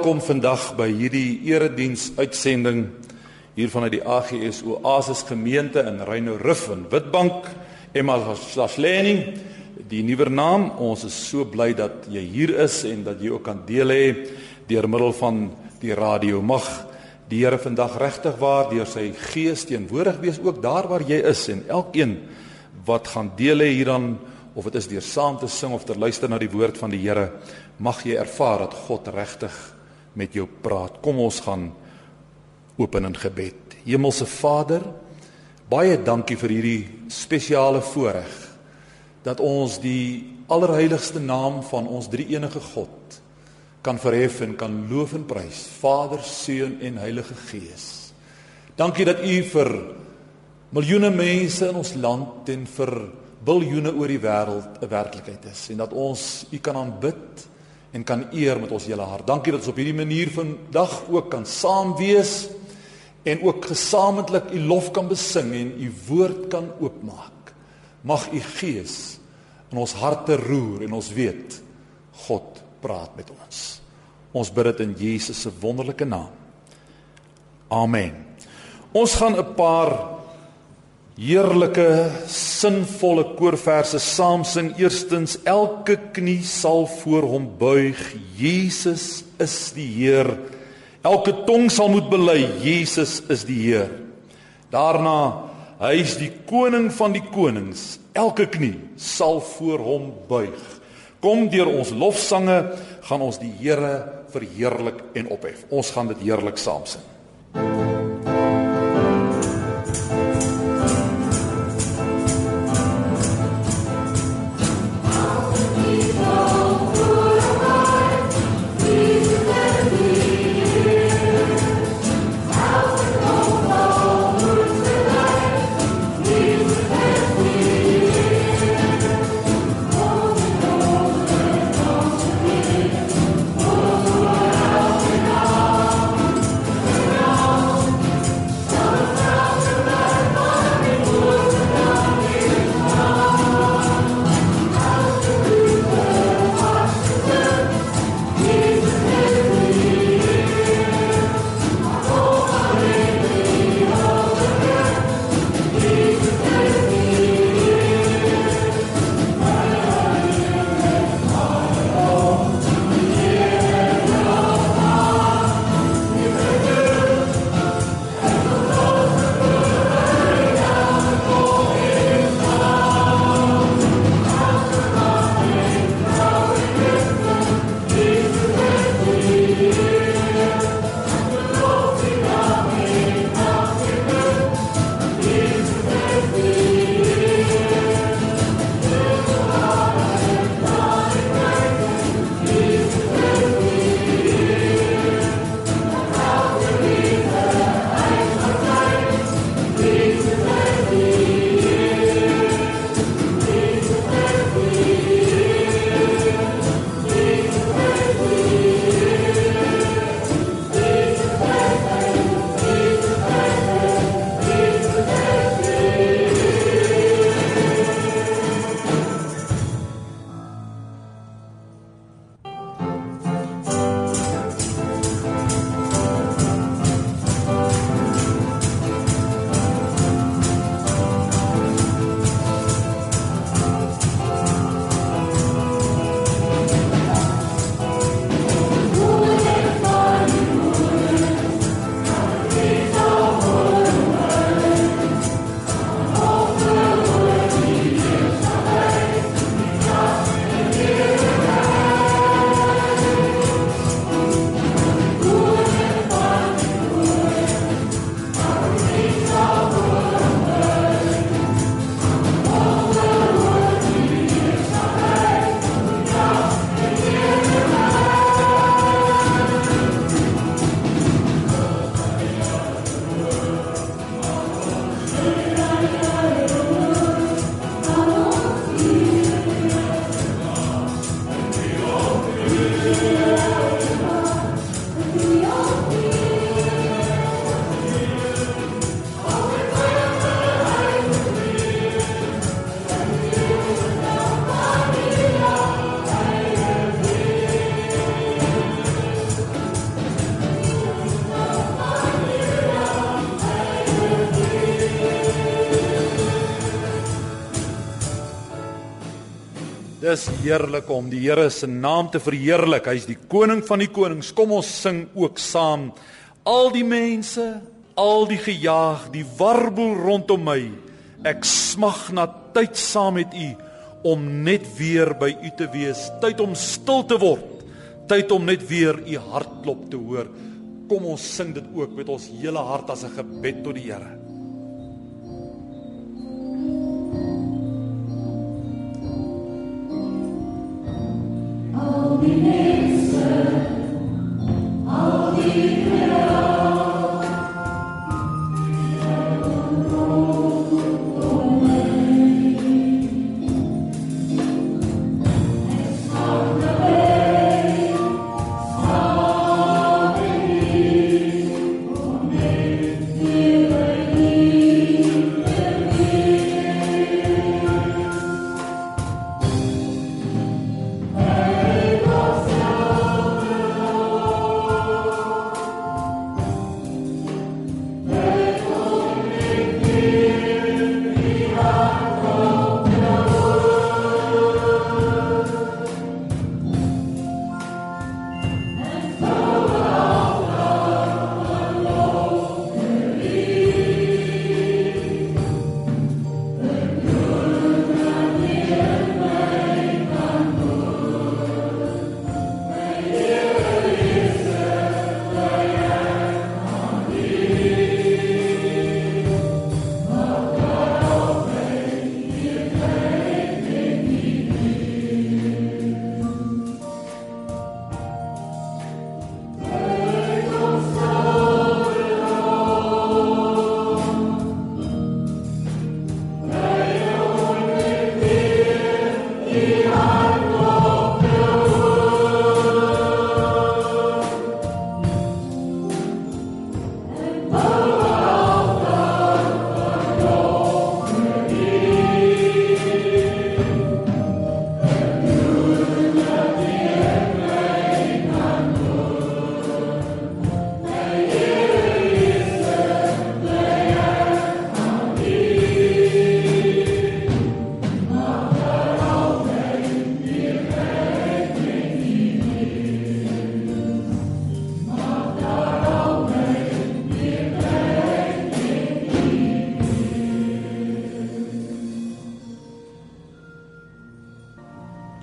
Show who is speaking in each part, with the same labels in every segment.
Speaker 1: Welkom vandag by hierdie erediens uitsending hier vanuit die AGS Oasis gemeente in Rhino Riff in Witbank. Emma Slasleni, die nuwe naam. Ons is so bly dat jy hier is en dat jy ook kan deel hê deur middel van die radio. Mag die Here vandag regtig waar deur sy gees teenwoordig wees ook daar waar jy is en elkeen wat gaan deel hê hierdan of dit is deur saam te sing of te luister na die woord van die Here, mag jy ervaar dat God regtig met jou praat. Kom ons gaan open in gebed. Hemelse Vader, baie dankie vir hierdie spesiale voorreg dat ons die allerheiligste naam van ons drie-enige God kan verhef en kan loof en prys. Vader, Seun en Heilige Gees. Dankie dat U vir miljoene mense in ons land en vir biljoene oor die wêreld 'n werklikheid is en dat ons U kan aanbid en kan eer met ons hele hart. Dankie dat ons op hierdie manier vandag ook kan saam wees en ook gesamentlik U lof kan besing en U woord kan oopmaak. Mag U Gees in ons harte roer en ons weet God praat met ons. Ons bid dit in Jesus se wonderlike naam. Amen. Ons gaan 'n paar heerlike sinvolle koorverse saam sing. Eerstens elke knie sal voor hom buig. Jesus is die Heer. Elke tong sal moet bely Jesus is die Heer. Daarna hy is die koning van die konings. Elke knie sal voor hom buig. Kom deur ons lofsange gaan ons die Here verheerlik en ophef. Ons gaan dit heerlik saam sing. Dis heerlik om die Here se naam te verheerlik. Hy's die koning van die konings. Kom ons sing ook saam. Al die mense, al die gejaag, die warboel rondom my. Ek smag na tyd saam met U om net weer by U te wees. Tyd om stil te word. Tyd om net weer U hartklop te hoor. Kom ons sing dit ook met ons hele hart as 'n gebed tot die Here.
Speaker 2: We need.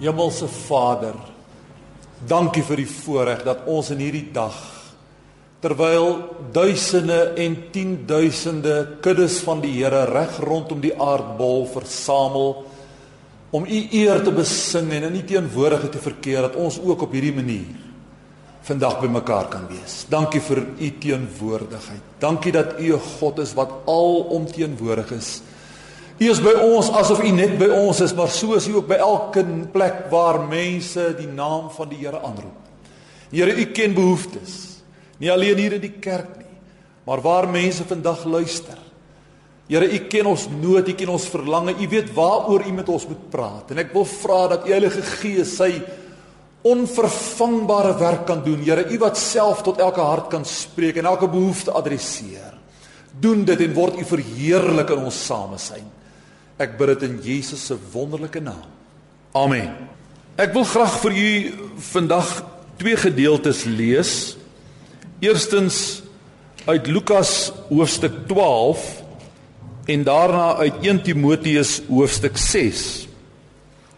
Speaker 1: Hemelse Vader, dankie vir die voorreg dat ons in hierdie dag terwyl duisende en tienduisende kuddes van die Here reg rondom die aardbol versamel om u eer te besing en in u teenwoordigheid te verkeer dat ons ook op hierdie manier vandag bymekaar kan wees. Dankie vir u teenwoordigheid. Dankie dat u 'n God is wat alomteenwoordig is. U is by ons asof U net by ons is, maar so is U ook by elke plek waar mense die naam van die Here aanroep. Here, U ken behoeftes. Nie alleen hier in die kerk nie, maar waar mense vandag luister. Here, U ken ons nood, U ken ons verlange. U weet waaroor U met ons moet praat. En ek wil vra dat U Heilige Gees sy onvervangbare werk kan doen. Here, U wat self tot elke hart kan spreek en elke behoefte adresseer. Doen dit en word U verheerlik in ons samesyn. Ek bid dit in Jesus se wonderlike naam. Amen. Ek wil graag vir u vandag twee gedeeltes lees. Eerstens uit Lukas hoofstuk 12 en daarna uit 1 Timoteus hoofstuk 6.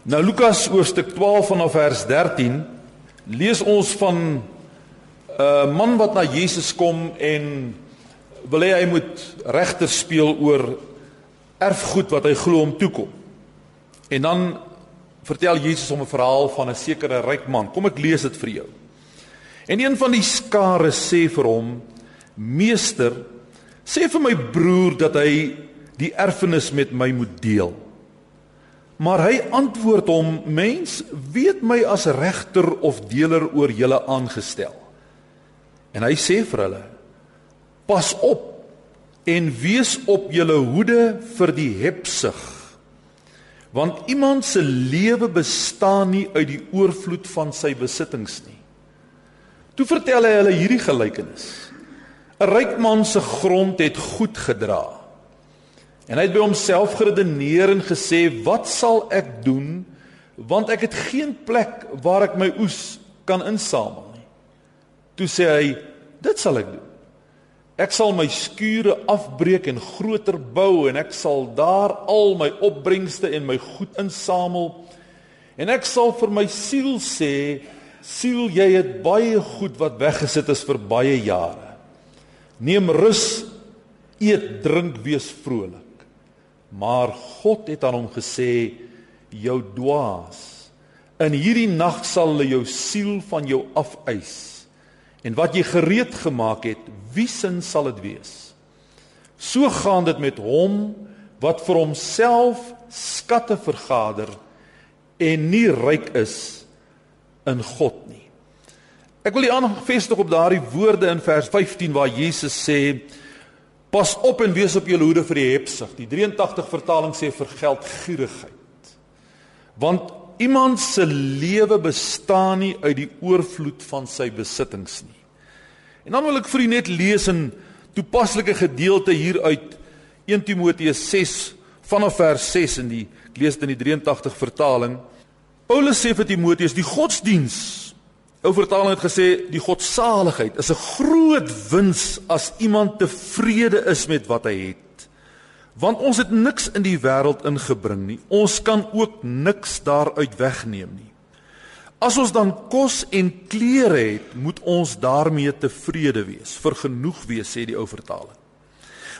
Speaker 1: Nou Lukas hoofstuk 12 vanaf vers 13 lees ons van 'n uh, man wat na Jesus kom en wil hê hy moet regter speel oor erfgoed wat hy glo om toekom. En dan vertel Jesus hom 'n verhaal van 'n sekere ryk man. Kom ek lees dit vir jou. En een van die skare sê vir hom: "Meester, sê vir my broer dat hy die erfenis met my moet deel." Maar hy antwoord hom: "Mens, weet my as regter of deler oor julle aangestel." En hy sê vir hulle: "Pas op en wees op julle hoede vir die hebsug. Want iemand se lewe bestaan nie uit die oorvloed van sy besittings nie. Toe vertel hy hulle hierdie gelykenis. 'n ryk man se grond het goed gedra. En hy het by homself geredeneer en gesê wat sal ek doen? Want ek het geen plek waar ek my oes kan insamel nie. Toe sê hy, dit sal ek doen. Ek sal my skure afbreek en groter bou en ek sal daar al my opbrengste en my goed insamel. En ek sal vir my siel sê, siel, jy het baie goed wat weggesit is vir baie jare. Neem rus, eet, drink, wees vrolik. Maar God het aan hom gesê: "Jou dwaas, in hierdie nag sal hulle jou siel van jou afeis. En wat jy gereed gemaak het, wie sin sal dit wees?" So gaan dit met hom wat vir homself skatte vergader en nie ryk is in God nie. Ek wil die aandag vestig op daardie woorde in vers 15 waar Jesus sê Pas op en wees op julle hoede vir die hebsug. Die 83 vertaling sê vir geldgierigheid. Want iemand se lewe bestaan nie uit die oorvloed van sy besittings nie. En dan wil ek vir u net lees 'n toepaslike gedeelte hier uit 1 Timoteus 6 vanaf vers 6 in die ek lees dit in die 83 vertaling. Paulus sê vir Timoteus die godsdiens Ou vertaling het gesê die godsaligheid is 'n groot wins as iemand tevrede is met wat hy het. Want ons het niks in die wêreld ingebring nie. Ons kan ook niks daaruit wegneem nie. As ons dan kos en klere het, moet ons daarmee tevrede wees, vergenoeg wees sê die ou vertaling.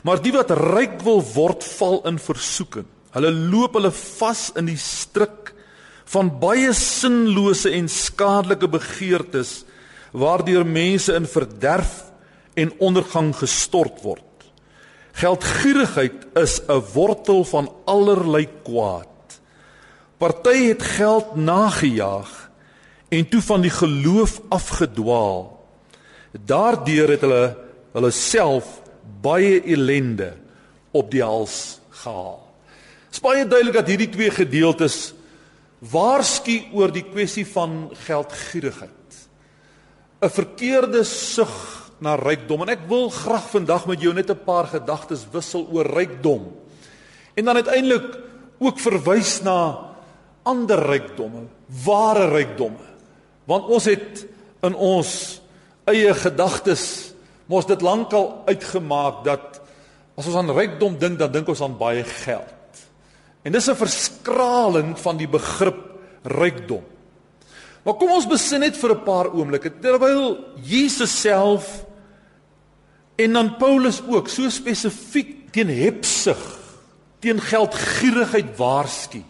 Speaker 1: Maar die wat ryk wil word, val in versoeking. Hulle loop hulle vas in die struik van baie sinlose en skadelike begeertes waardeur mense in verderf en ondergang gestort word. Geldgierigheid is 'n wortel van allerlei kwaad. Party het geld nagejaag en toe van die geloof afgedwaal. Daardeur het hulle hulle self baie ellende op die hals gehaal. Dit is baie duidelik dat hierdie twee gedeeltes waarsku oor die kwessie van geldgierigheid. 'n Verkeerde sug na rykdom en ek wil graag vandag met jou net 'n paar gedagtes wissel oor rykdom. En dan uiteindelik ook verwys na ander rykdomme, ware rykdomme. Want ons het in ons eie gedagtes mos dit lankal uitgemaak dat as ons aan rykdom dink, dan dink ons aan baie geld. En dis 'n verskraling van die begrip rykdom. Maar kom ons besin net vir 'n paar oomblikke terwyl Jesus self en dan Paulus ook so spesifiek teen hebsug, teen geldgierigheid waarsku.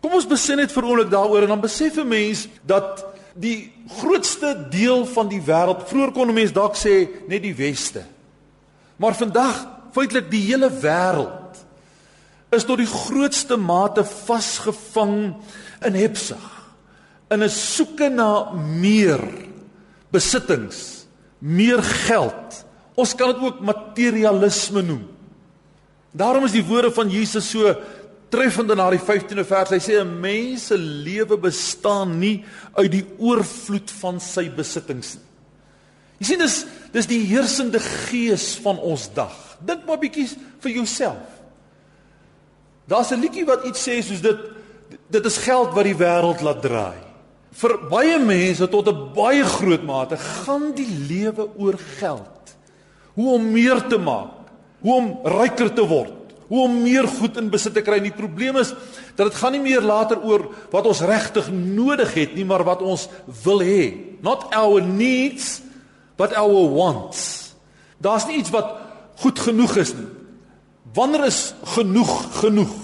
Speaker 1: Kom ons besin net vir 'n oomblik daaroor en dan besef 'n mens dat die grootste deel van die wêreld, vroeër kon mense dalk sê net die weste. Maar vandag feitelik die hele wêreld is tot die grootste mate vasgevang in hebsug in 'n soeke na meer besittings, meer geld. Ons kan dit ook materialisme noem. Daarom is die woorde van Jesus so treffend in daardie 15de vers. Hy sê 'n mens se lewe bestaan nie uit die oorvloed van sy besittings nie. Jy sien dis dis die heersende gees van ons dag. Dink maar bietjie vir jouself. Daar's 'n liedjie wat iets sê soos dit dit is geld wat die wêreld laat draai. Vir baie mense tot 'n baie groot mate gaan die lewe oor geld. Hoe om meer te maak, hoe om ryker te word, hoe om meer goed in besit te kry. Die probleem is dat dit gaan nie meer later oor wat ons regtig nodig het nie, maar wat ons wil hê. Not our needs, but our wants. Daar's nie iets wat goed genoeg is nie. Wanneer is genoeg genoeg?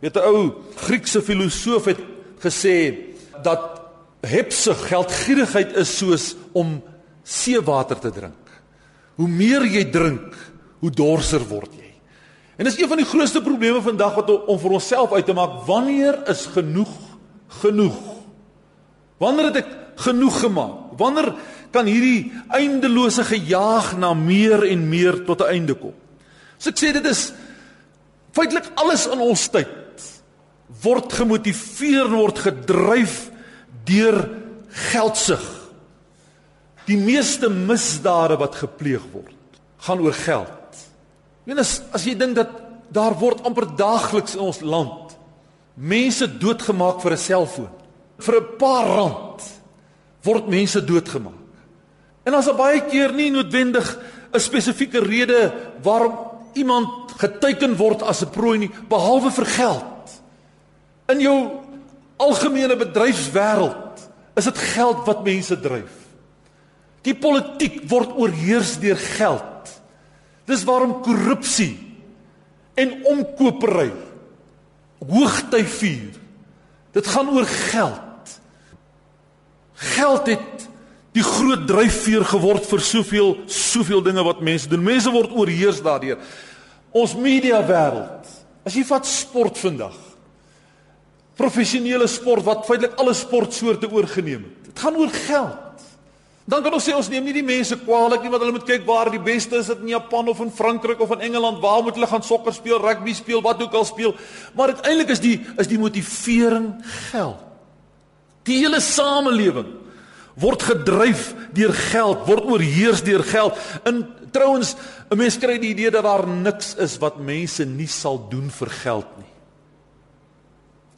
Speaker 1: Weet 'n ou Griekse filosoof het gesê dat hebse geldgierigheid is soos om seewater te drink. Hoe meer jy drink, hoe dorser word jy. En dis een van die grootste probleme vandag wat om vir onsself uit te maak, wanneer is genoeg genoeg? Wanneer het ek genoeg gemaak? Wanneer kan hierdie eindelose gejaag na meer en meer tot 'n einde kom? So ek sê dit is feitelik alles in ons tyd word gemotiveer word gedryf deur geldsug. Die meeste misdade wat gepleeg word, gaan oor geld. Meen as as jy dink dat daar word amper daagliks in ons land mense doodgemaak vir 'n selfoon. Vir 'n paar rand word mense doodgemaak. En as 'n baie keer nie noodwendig 'n spesifieke rede waarom iemand geteken word as 'n prooi nie, behalwe vir geld. In jou algemene bedryfswêreld is dit geld wat mense dryf. Die politiek word oorheers deur geld. Dis waarom korrupsie en omkopery hoogty vier. Dit gaan oor geld. Geld het die groot dryfveer geword vir soveel soveel dinge wat mense doen. Mense word oorheers daardeur. Ons media wêreld. As jy vat sport vandag. Professionele sport wat feitelik alle sportsoorte oorgeneem het. Dit gaan oor geld. Dan kan ons sê ons neem nie die mense kwaadlik nie want hulle moet kyk waar die beste is dit in Japan of in Frankryk of in Engeland waar moet hulle gaan sokker speel, rugby speel, wat ook al speel. Maar uiteindelik is die is die motivering geld. Die hele samelewing word gedryf deur geld, word oorheers deur geld. In trouens, 'n mens kry die idee dat daar niks is wat mense nie sal doen vir geld nie.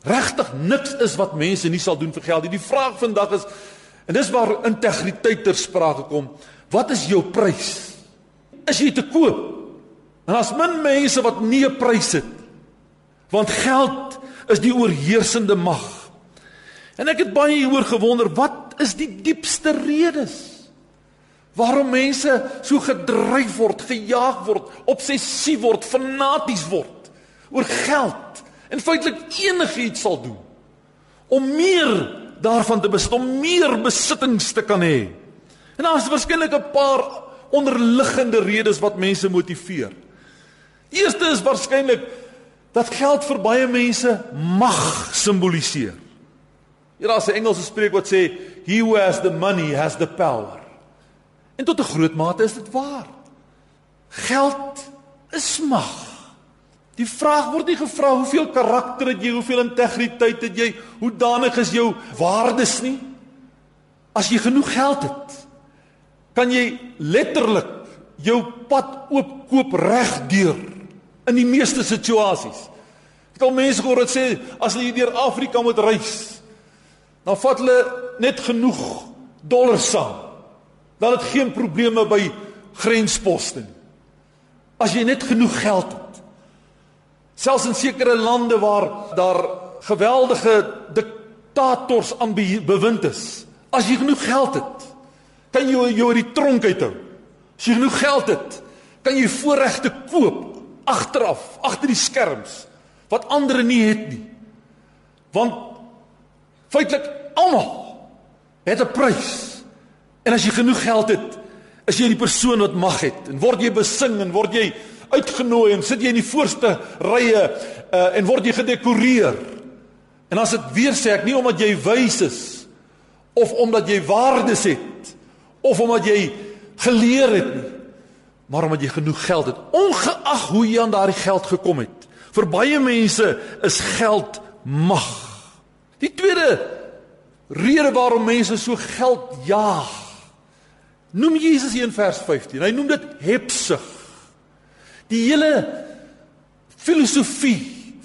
Speaker 1: Regtig niks is wat mense nie sal doen vir geld nie. Die vraag vandag is En dis waar integriteit ter sprake kom. Wat is jou prys? Is jy te koop? En as min mense wat nie 'n prys het. Want geld is die oorheersende mag. En ek het baie hieroor gewonder, wat is die diepste redes waarom mense so gedryf word, gejaag word, obsessief word, fanaties word oor geld en feitelik enigiets sal doen om meer daarvan te besit om meer besittings te kan hê. En daar is waarskynlik 'n paar onderliggende redes wat mense motiveer. Die eerste is waarskynlik dat geld vir baie mense mag simboliseer. Hier daar's 'n Engelse spreekwoord sê he who has the money has the power. En tot 'n groot mate is dit waar. Geld is mag. Die vraag word nie gevra hoeveel karakter het jy, hoeveel integriteit het jy, hoe danig is jou waardes nie. As jy genoeg geld het, kan jy letterlik jou pad oopkoop regdeur in die meeste situasies. Ek het al mense gehoor wat sê as hulle deur Afrika moet reis, dan vat hulle net genoeg dollars saam. Dan het geen probleme by grensposte nie. As jy net genoeg geld het. Selfs in sekere lande waar daar geweldige diktators aan bewind is. As jy genoeg geld het, kan jy jou uit die tronk uithou. As jy genoeg geld het, kan jy voorregte koop agteraf, agter die skerms wat ander nie het nie. Want feitelik almal het 'n prys. En as jy genoeg geld het, is jy die persoon wat mag het en word jy besing en word jy uitgenooi en sit jy in die voorste rye uh, en word jy gedekoreer. En as dit weer sê ek nie omdat jy wys is of omdat jy waardes het of omdat jy geleer het nie, maar omdat jy genoeg geld het, ongeag hoe jy aan daardie geld gekom het. Vir baie mense is geld mag. Die tweede rede waarom mense so geld jaag, noem Jesus hier in vers 15. Hy noem dit hebsug. Die hele filosofie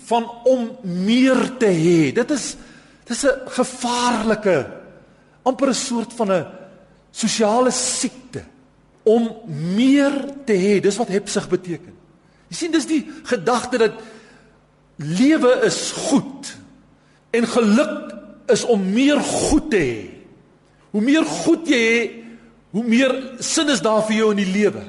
Speaker 1: van om meer te hê. Dit is dis 'n gevaarlike amper 'n soort van 'n sosiale siekte om meer te hê. Dis wat hebsug beteken. Jy sien dis die gedagte dat lewe is goed en geluk is om meer goed te hê. Hoe meer goed jy het, hoe meer sin is daar vir jou in die lewe.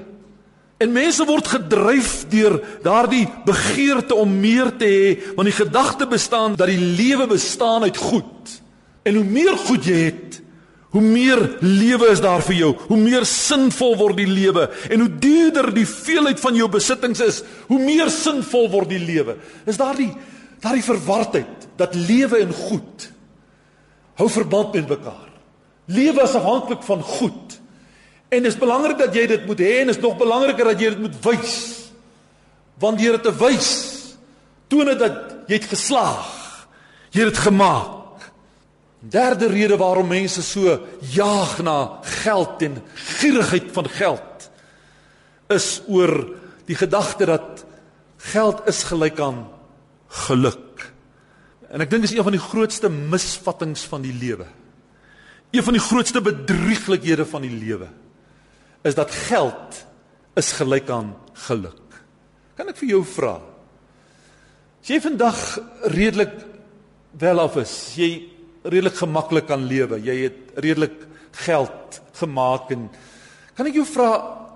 Speaker 1: En mense word gedryf deur daardie begeerte om meer te hê, want die gedagte bestaan dat die lewe bestaan uit goed. En hoe meer goed jy het, hoe meer lewe is daar vir jou, hoe meer sinvol word die lewe en hoe duurder die veelheid van jou besittings is, hoe meer sinvol word die lewe. Is daardie daardie verwardheid dat lewe en goed hou verband met mekaar. Lewe is afhanklik van goed. En dit is belangrik dat jy dit moet hê en is nog belangriker dat jy dit moet wys. Want deur dit te wys, toon dit dat jy het geslaag. Jy het dit gemaak. Derde rede waarom mense so jaag na geld en gierigheid van geld is oor die gedagte dat geld is gelyk aan geluk. En ek dink dis een van die grootste misvattings van die lewe. Een van die grootste bedrieglikhede van die lewe is dat geld is gelyk aan geluk. Kan ek vir jou vra? As jy vandag redelik welaf is, jy redelik gemaklik kan lewe, jy het redelik geld gemaak en kan ek jou vra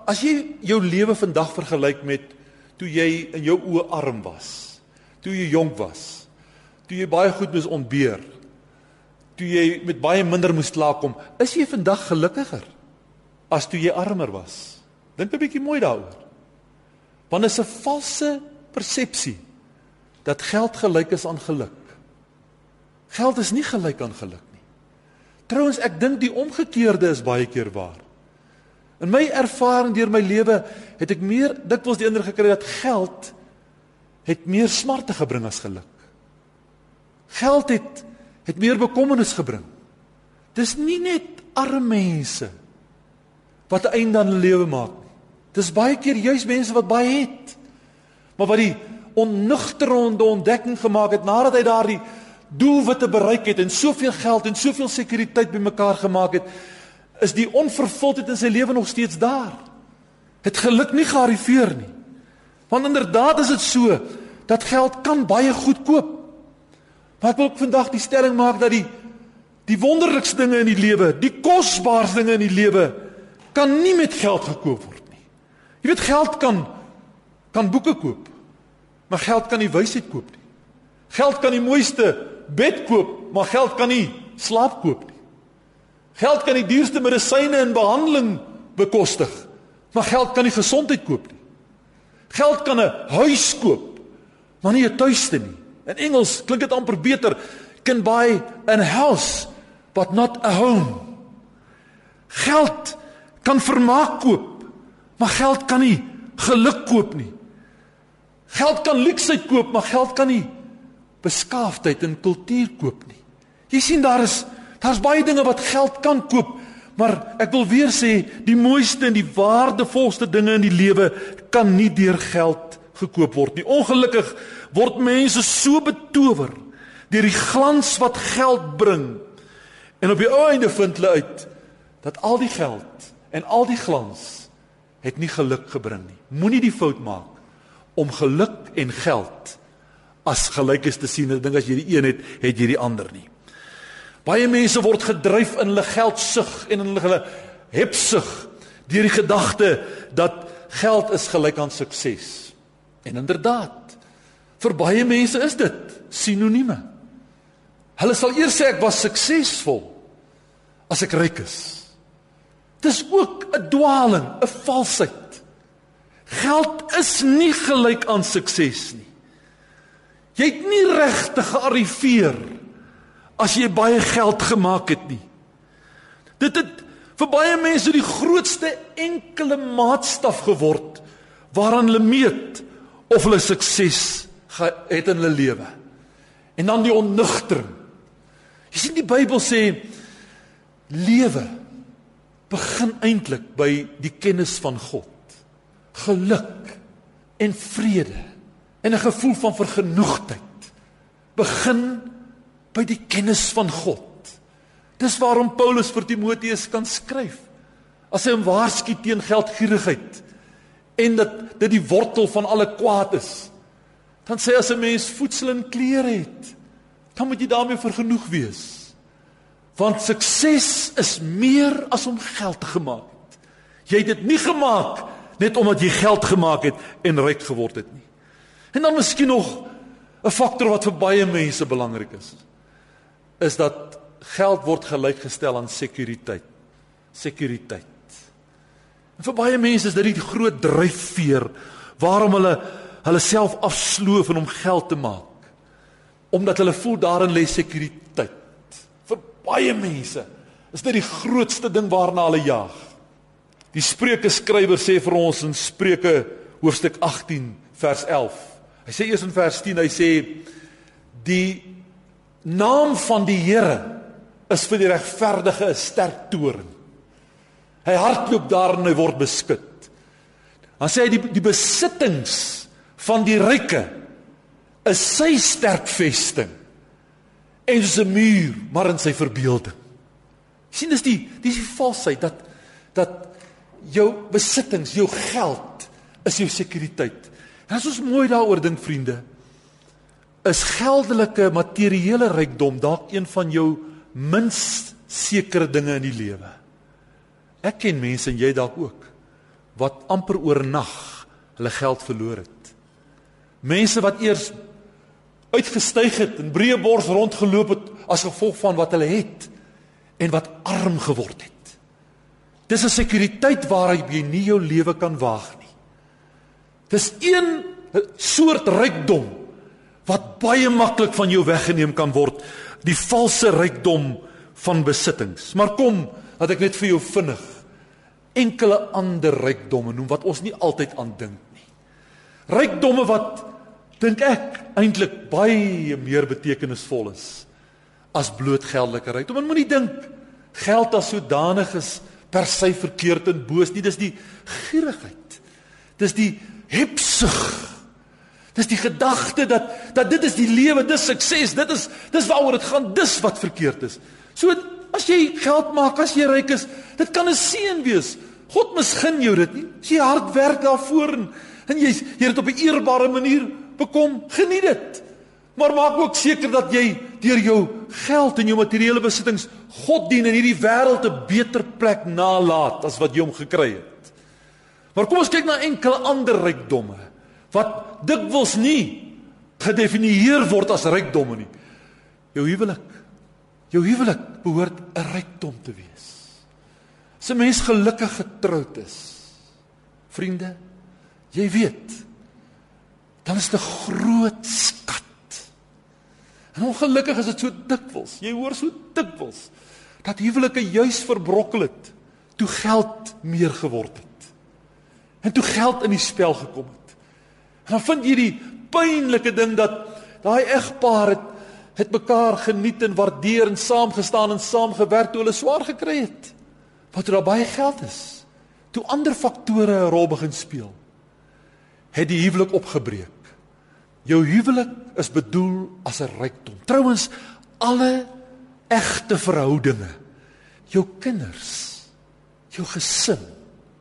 Speaker 1: as jy jou lewe vandag vergelyk met toe jy in jou oë arm was, toe jy jonk was, toe jy baie goed moes ontbeer, toe jy met baie minder moes klaarkom, is jy vandag gelukkiger as toe jy armer was? Dink 'n bietjie mooi daaroor. Want is 'n valse persepsie dat geld gelyk is aan geluk. Geld is nie gelyk aan geluk nie. Trouwens, ek dink die omgekeerde is baie keer waar. In my ervaring deur my lewe het ek meer dikwels die indruk gekry dat geld het meer smarte gebring as geluk. Geld het het meer bekommernis gebring. Dis nie net arme mense wat 'n einde aan hulle lewe maak nie. Dis baie keer juis mense wat baie het. Maar wat die onnugterende ontdekking gemaak het nadat hy daardie doelwitte bereik het en soveel geld en soveel sekuriteit bymekaar gemaak het, is die onvervuldheid in sy lewe nog steeds daar. Het geluk nie gearriveer nie. Want inderdaad is dit so dat geld kan baie goed koop. Maar ek wil vandag die stelling maak dat die die wonderlikste dinge in die lewe, die kosbaarste dinge in die lewe kan nie met geld gekoop word nie. Jy weet geld kan kan boeke koop. Maar geld kan nie wysheid koop nie. Geld kan die mooiste bed koop, maar geld kan nie slaap koop nie. Geld kan die duurste medisyne en behandeling bekostig, maar geld kan nie gesondheid koop nie. Geld kan 'n huis koop, maar nie 'n tuiste nie. In Engels klink dit amper beter, can buy a house but not a home. Geld kan vermaak koop, maar geld kan nie geluk koop nie. Geld kan luksheid koop, maar geld kan nie beskaafdheid en kultuur koop nie. Jy sien daar is daar's baie dinge wat geld kan koop, maar ek wil weer sê die mooiste en die waardevolste dinge in die lewe kan nie deur geld gekoop word nie. Ongelukkig word mense so betower deur die glans wat geld bring. En op die einde vind hulle uit dat al die geld en al die glans het nie geluk gebring nie. Moenie die fout maak om geluk en geld as gelyk is te sien. Ek dink as jy die een het, het jy die ander nie. Baie mense word gedryf in hulle geldsug en in hulle hebsug deur die gedagte dat geld is gelyk aan sukses. En inderdaad, vir baie mense is dit sinonieme. Hulle sal eers sê ek was suksesvol as ek ryk is. Dis ook 'n dwaaling, 'n valsheid. Geld is nie gelyk aan sukses nie. Jy het nie regtig gearriveer as jy baie geld gemaak het nie. Dit het vir baie mense die grootste enkele maatstaf geword waaraan hulle meet of hulle sukses het in hulle lewe. En dan die onnugtering. Jy sien die Bybel sê lewe begin eintlik by die kennis van God geluk en vrede en 'n gevoel van vergenoegdheid begin by die kennis van God. Dis waarom Paulus vir Timoteus kan skryf as hy hom waarsku teen geldgierigheid en dat dit die wortel van alle kwaad is. Dan sê as 'n mens voedsel en klere het, dan moet jy daarmee vergenoeg wees. Want sukses is meer as om geld gemaak het. Jy het dit nie gemaak net omdat jy geld gemaak het en ryk geword het nie. En dan miskien nog 'n faktor wat vir baie mense belangrik is. Is dat geld word gelykgestel aan sekuriteit. Sekuriteit. En vir baie mense is dit die groot dryfveer waarom hulle hulle self afsloof om geld te maak. Omdat hulle voel daarin lê sekuriteit. Baie mense is dit die grootste ding waarna hulle jag. Die Spreuke skrywer sê vir ons in Spreuke hoofstuk 18 vers 11. Hy sê eers in vers 10 hy sê die naam van die Here is vir die regverdige 'n sterk toren. Hy hardloop daar en hy word beskud. Dan sê hy die die besittings van die ryke is sy sterk vesting. En soos 'n muur, maar in sy verbeelding. sien dis die dis die valsheid dat dat jou besittings, jou geld is jou sekuriteit. En as ons mooi daaroor dink vriende, is geldelike materiële rykdom dalk een van jou minst sekere dinge in die lewe. Ek ken mense en jy dalk ook wat amper oornag hulle geld verloor het. Mense wat eers uitgestyg het en breë bors rondgeloop het as gevolg van wat hulle het en wat arm geword het. Dis 'n sekuriteit waaruit jy nie jou lewe kan waag nie. Dis een soort rykdom wat baie maklik van jou weggeneem kan word, die valse rykdom van besittings. Maar kom, dat ek net vir jou vinnig enkele ander rykdomme noem wat ons nie altyd aan dink nie. Rykdomme wat dink ek eintlik baie meer betekenisvol is as bloot geldelike rykdom. Men moenie dink geld as sodanig is per se verkeerd en boos nie. Dis die gierigheid. Dis die hebsug. Dis die gedagte dat dat dit is die lewe, dis sukses, dit is dis waaroor dit gaan, dis wat verkeerd is. So as jy geld maak, as jy ryk is, dit kan 'n seën wees. God misgun jou dit nie. As jy hard werk daarvoor en, en jy jy dit op 'n eerbare manier bekom, geniet dit. Maar maak ook seker dat jy deur jou geld en jou materiële besittings God dien en hierdie wêreld 'n beter plek nalat as wat jy hom gekry het. Maar kom ons kyk na enkele ander rykdomme wat dikwels nie gedefinieer word as rykdomme nie. Jou huwelik. Jou huwelik behoort 'n rykdom te wees. As 'n mens gelukkig getroud is, vriende, jy weet, dan is dit 'n groot skat. En ongelukkig is dit so dikwels. Jy hoor so dikwels dat huwelike juis verbrokkel het toe geld meer geword het. En toe geld in die spel gekom het. En dan vind jy die pynlike ding dat daai egpaar het het mekaar geniet en waardeer en saamgestaan en saamgewerk toe hulle swaar gekry het. Wat er baie geld is. Toe ander faktore 'n rol begin speel, het die huwelik opgebreek. Jou huwelik is bedoel as 'n rykdom. Trouwens, alle egte verhoudinge, jou kinders, jou gesin.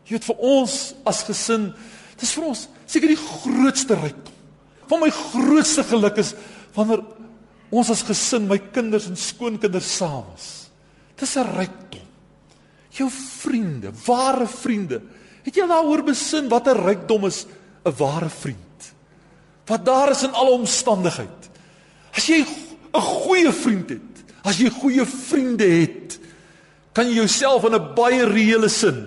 Speaker 1: Jy weet vir ons as gesin, dis vir ons seker die grootste rykdom. Van my grootste geluk is wanneer ons as gesin, my kinders en skoonkinders saam is. Dis 'n rykdom. Jou vriende, ware vriende. Het jy daaroor besin wat 'n rykdom is, 'n ware vriend? Wat daar is in alle omstandigheid. As jy 'n goeie vriend het, as jy goeie vriende het, kan jy jouself in 'n baie reële sin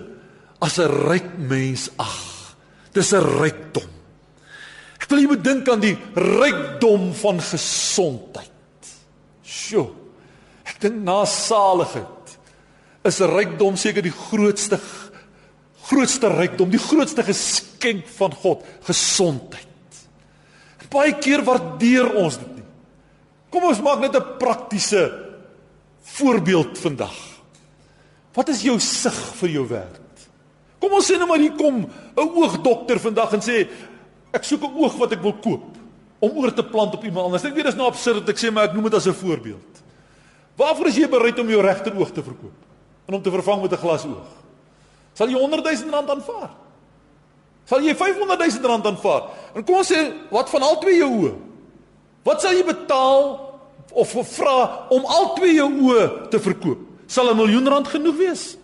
Speaker 1: as 'n ryk mens ag. Dis 'n rykdom. Ek wil jy moet dink aan die rykdom van gesondheid. Sjoe. Ek dink na saligheid is 'n rykdom seker die grootste grootste rykdom, die grootste geskenk van God, gesondheid. Baie keer waardeer ons dit nie. Kom ons maak net 'n praktiese voorbeeld vandag. Wat is jou sig vir jou werk? Kom ons sê nou maar hier kom 'n oogdokter vandag en sê ek soek 'n oog wat ek wil koop om oor te plant op iemand anders. Ek weet dit is nou absurd dat ek sê maar ek noem dit as 'n voorbeeld. Waarvoor is jy bereid om jou regteroog te verkoop en om te vervang met 'n glas oog? Sal jy 100 000 rand aanvaar? Sal jy 500 000 rand aanvaar? En kom ons sê wat van al twee jou oë? Wat sal jy betaal of vra om al twee jou oë te verkoop? Sal 'n miljoen rand genoeg wees?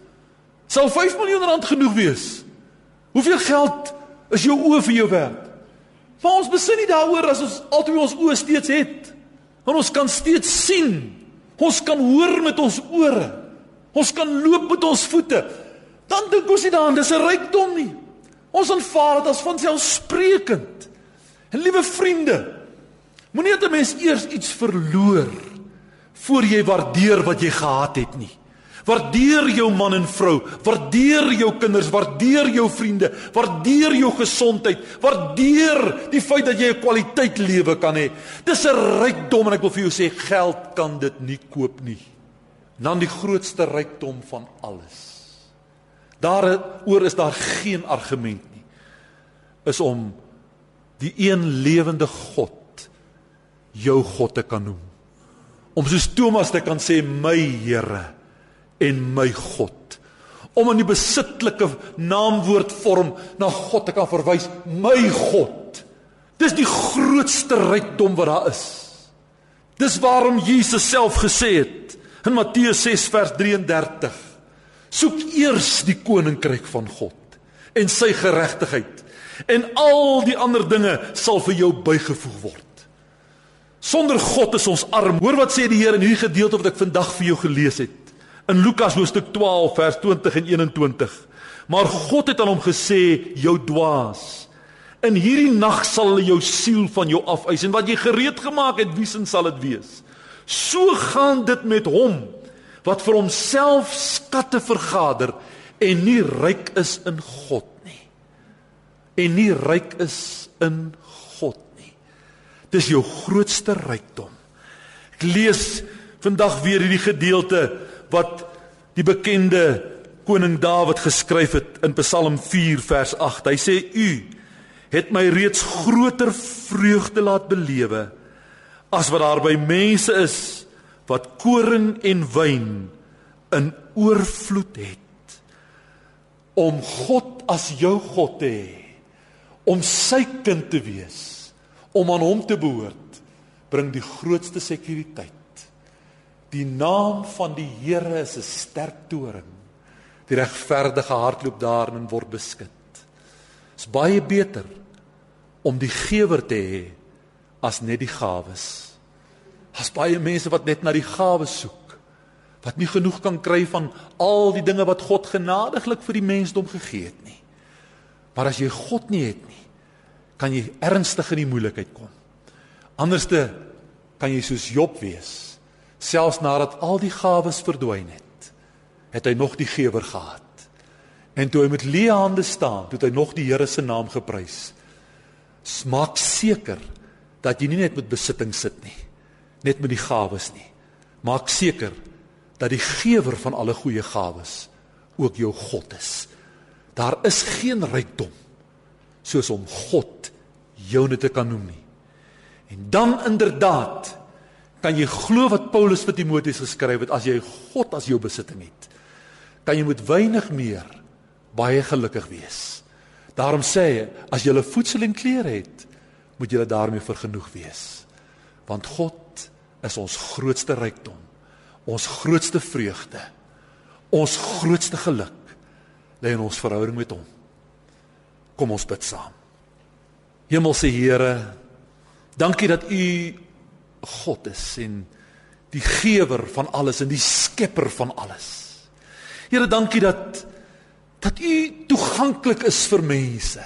Speaker 1: Sal 5 miljoen rand genoeg wees? Hoeveel geld is jou oë vir jou werd? Maar ons besin nie daaroor as ons altyd ons oë steeds het. Want ons kan steeds sien. Ons kan hoor met ons ore. Ons kan loop met ons voete. Dan dink ons nie daaraan dis 'n rykdom nie. Ons aanvaar dit as vanselfsprekend. En liewe vriende, moenie dat 'n mens eers iets verloor voor jy waardeer wat jy gehad het nie. Waardeer jou man en vrou, waardeer jou kinders, waardeer jou vriende, waardeer jou gesondheid, waardeer die feit dat jy 'n kwaliteit lewe kan hê. Dis 'n rykdom en ek wil vir jou sê geld kan dit nie koop nie. Dan die grootste rykdom van alles. Daaroor is daar geen argument nie. Is om die een lewende God jou God te kan noem. om soos Thomas te kan sê my Here en my God. Om in die besitlike naamwoordvorm na God te kan verwys, my God. Dis die grootste rykdom wat daar is. Dis waarom Jesus self gesê het in Matteus 6 vers 33: Soek eers die koninkryk van God en sy geregtigheid en al die ander dinge sal vir jou bygevoeg word. Sonder God is ons arm. Hoor wat sê die Here in hierdie gedeelte wat ek vandag vir jou gelees het. In Lukas hoofstuk 12 vers 20 en 21. Maar God het aan hom gesê: "Jou dwaas, in hierdie nag sal hulle jou siel van jou afeis en wat jy gereed gemaak het, wiesen sal dit wees." So gaan dit met hom wat vir homself skatte vergader en nie ryk is in God nie. En nie ryk is in Dis jou grootste rykdom. Ek lees vandag weer hierdie gedeelte wat die bekende koning Dawid geskryf het in Psalm 4 vers 8. Hy sê u het my reeds groter vreugde laat belewe as wat daar by mense is wat koring en wyn in oorvloed het om God as jou God te hê om sy kind te wees om aan hom te behoort bring die grootste sekuriteit. Die naam van die Here is 'n sterk toring. Die regverdige hardloop daarin en word beskud. Is baie beter om die gewer te hê as net die gawes. Daar's baie mense wat net na die gawes soek, wat nie genoeg kan kry van al die dinge wat God genadiglik vir die mensdom gegee het nie. Maar as jy God nie het nie, kan jy ernstig in die moeilikheid kom. Anderste kan jy soos Job wees. Selfs nadat al die gawes verdwyn het, het hy nog die gewer gehad. En toe hy met leë hande staan, het hy nog die Here se naam geprys. Maak seker dat jy nie net met besitting sit nie, net met die gawes nie. Maak seker dat die gewer van alle goeie gawes ook jou God is. Daar is geen rykdom soos om God joune te kan noem nie. En dan inderdaad kan jy glo wat Paulus vir Timoteus geskryf het as jy God as jou besitting het. Kan jy met weinig meer baie gelukkig wees. Daarom sê hy as jy 'n voedsel en klere het, moet jy daarmee vergenoeg wees. Want God is ons grootste rykdom, ons grootste vreugde, ons grootste geluk lê in ons verhouding met hom. Kom ons bid saam. Hemelse Here, dankie dat U God is en die gewer van alles en die skepper van alles. Here, dankie dat dat U toeganklik is vir mense.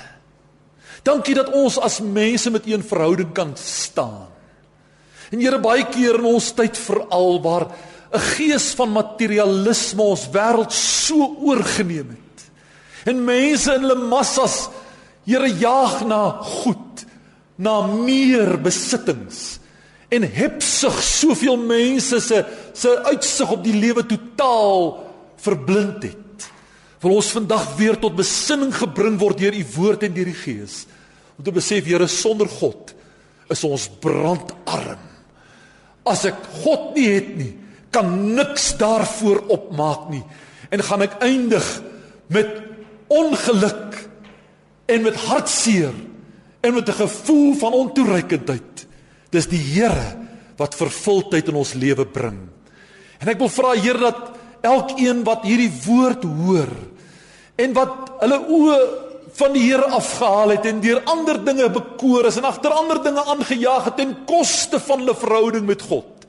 Speaker 1: Dankie dat ons as mense met U 'n verhouding kan staan. En Here, baie keer in ons tyd veral waar 'n gees van materialisme ons wêreld so oorgeneem het. En mense in hulle massas Here jaag na goed, na meer besittings en hebsug soveel mense se se uitsig op die lewe totaal verblind het. Wil ons vandag weer tot besinning gebring word deur u woord en deur die Gees om te besef Here sonder God is ons brandarm. As ek God nie het nie, kan niks daarvoor opmaak nie en gaan ek eindig met ongeluk en met hartseer en met 'n gevoel van ontoereikendheid. Dis die Here wat vervulling in ons lewe bring. En ek wil vra Here dat elkeen wat hierdie woord hoor en wat hulle oë van die Here afgehaal het en deur ander dinge bekoor is en agter ander dinge aangejaag het ten koste van hulle verhouding met God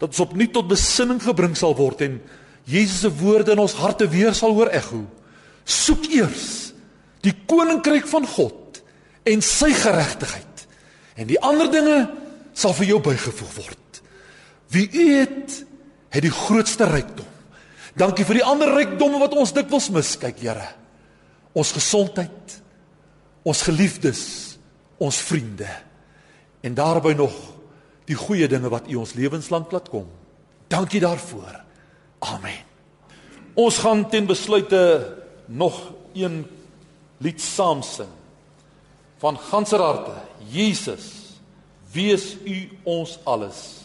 Speaker 1: dat ons opnuut tot besinning gebring sal word en Jesus se woorde in ons harte weer sal hoor ekho soek eers die koninkryk van God en sy geregtigheid. En die ander dinge sal vir jou bygevoeg word. Wie u het, het die grootste rykdom. Dankie vir die ander rykdomme wat ons dikwels mis, kyk Here. Ons gesondheid, ons geliefdes, ons vriende en daarbey nog die goeie dinge wat u ons lewenslank laat kom. Dankie daarvoor. Amen. Ons gaan ten besluite nog een lied saam sing van ganser harte Jesus wees u ons alles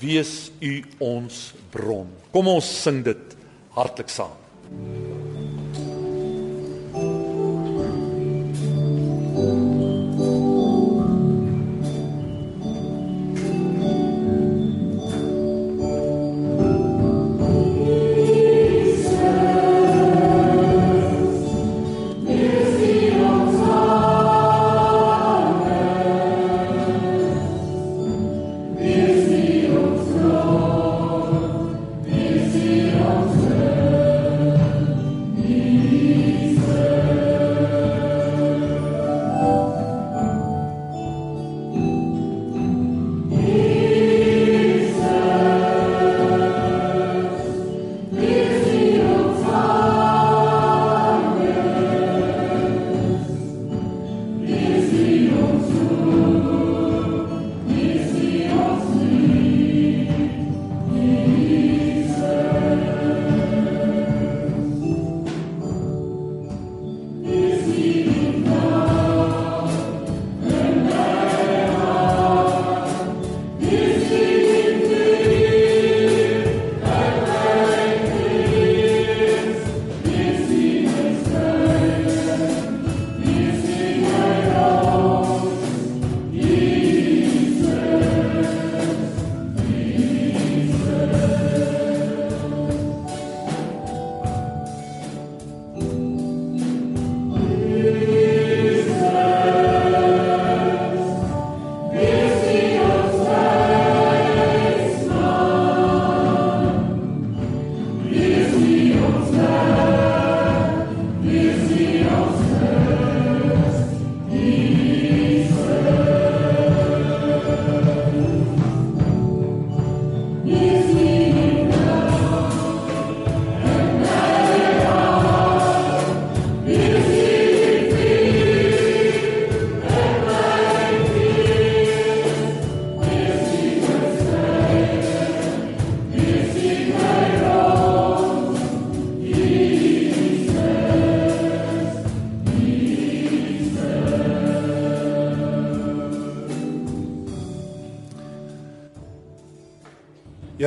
Speaker 1: wees U ons bron. Kom ons sing dit hartlik saam.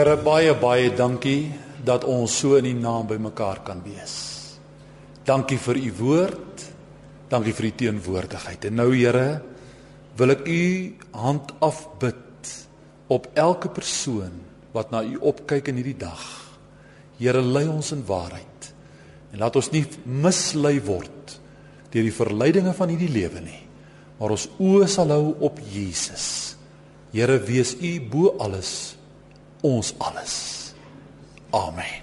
Speaker 1: Here baie baie dankie dat ons so in U naam bymekaar kan wees. Dankie vir U woord. Dankie vir U teenwoordigheid. En nou Here, wil ek U hand afbid op elke persoon wat na U opkyk in hierdie dag. Here, lei ons in waarheid. En laat ons nie mislei word deur die verleidinge van hierdie lewe nie, maar ons oë sal hou op Jesus. Here, wees U bo alles ons alles. Amen.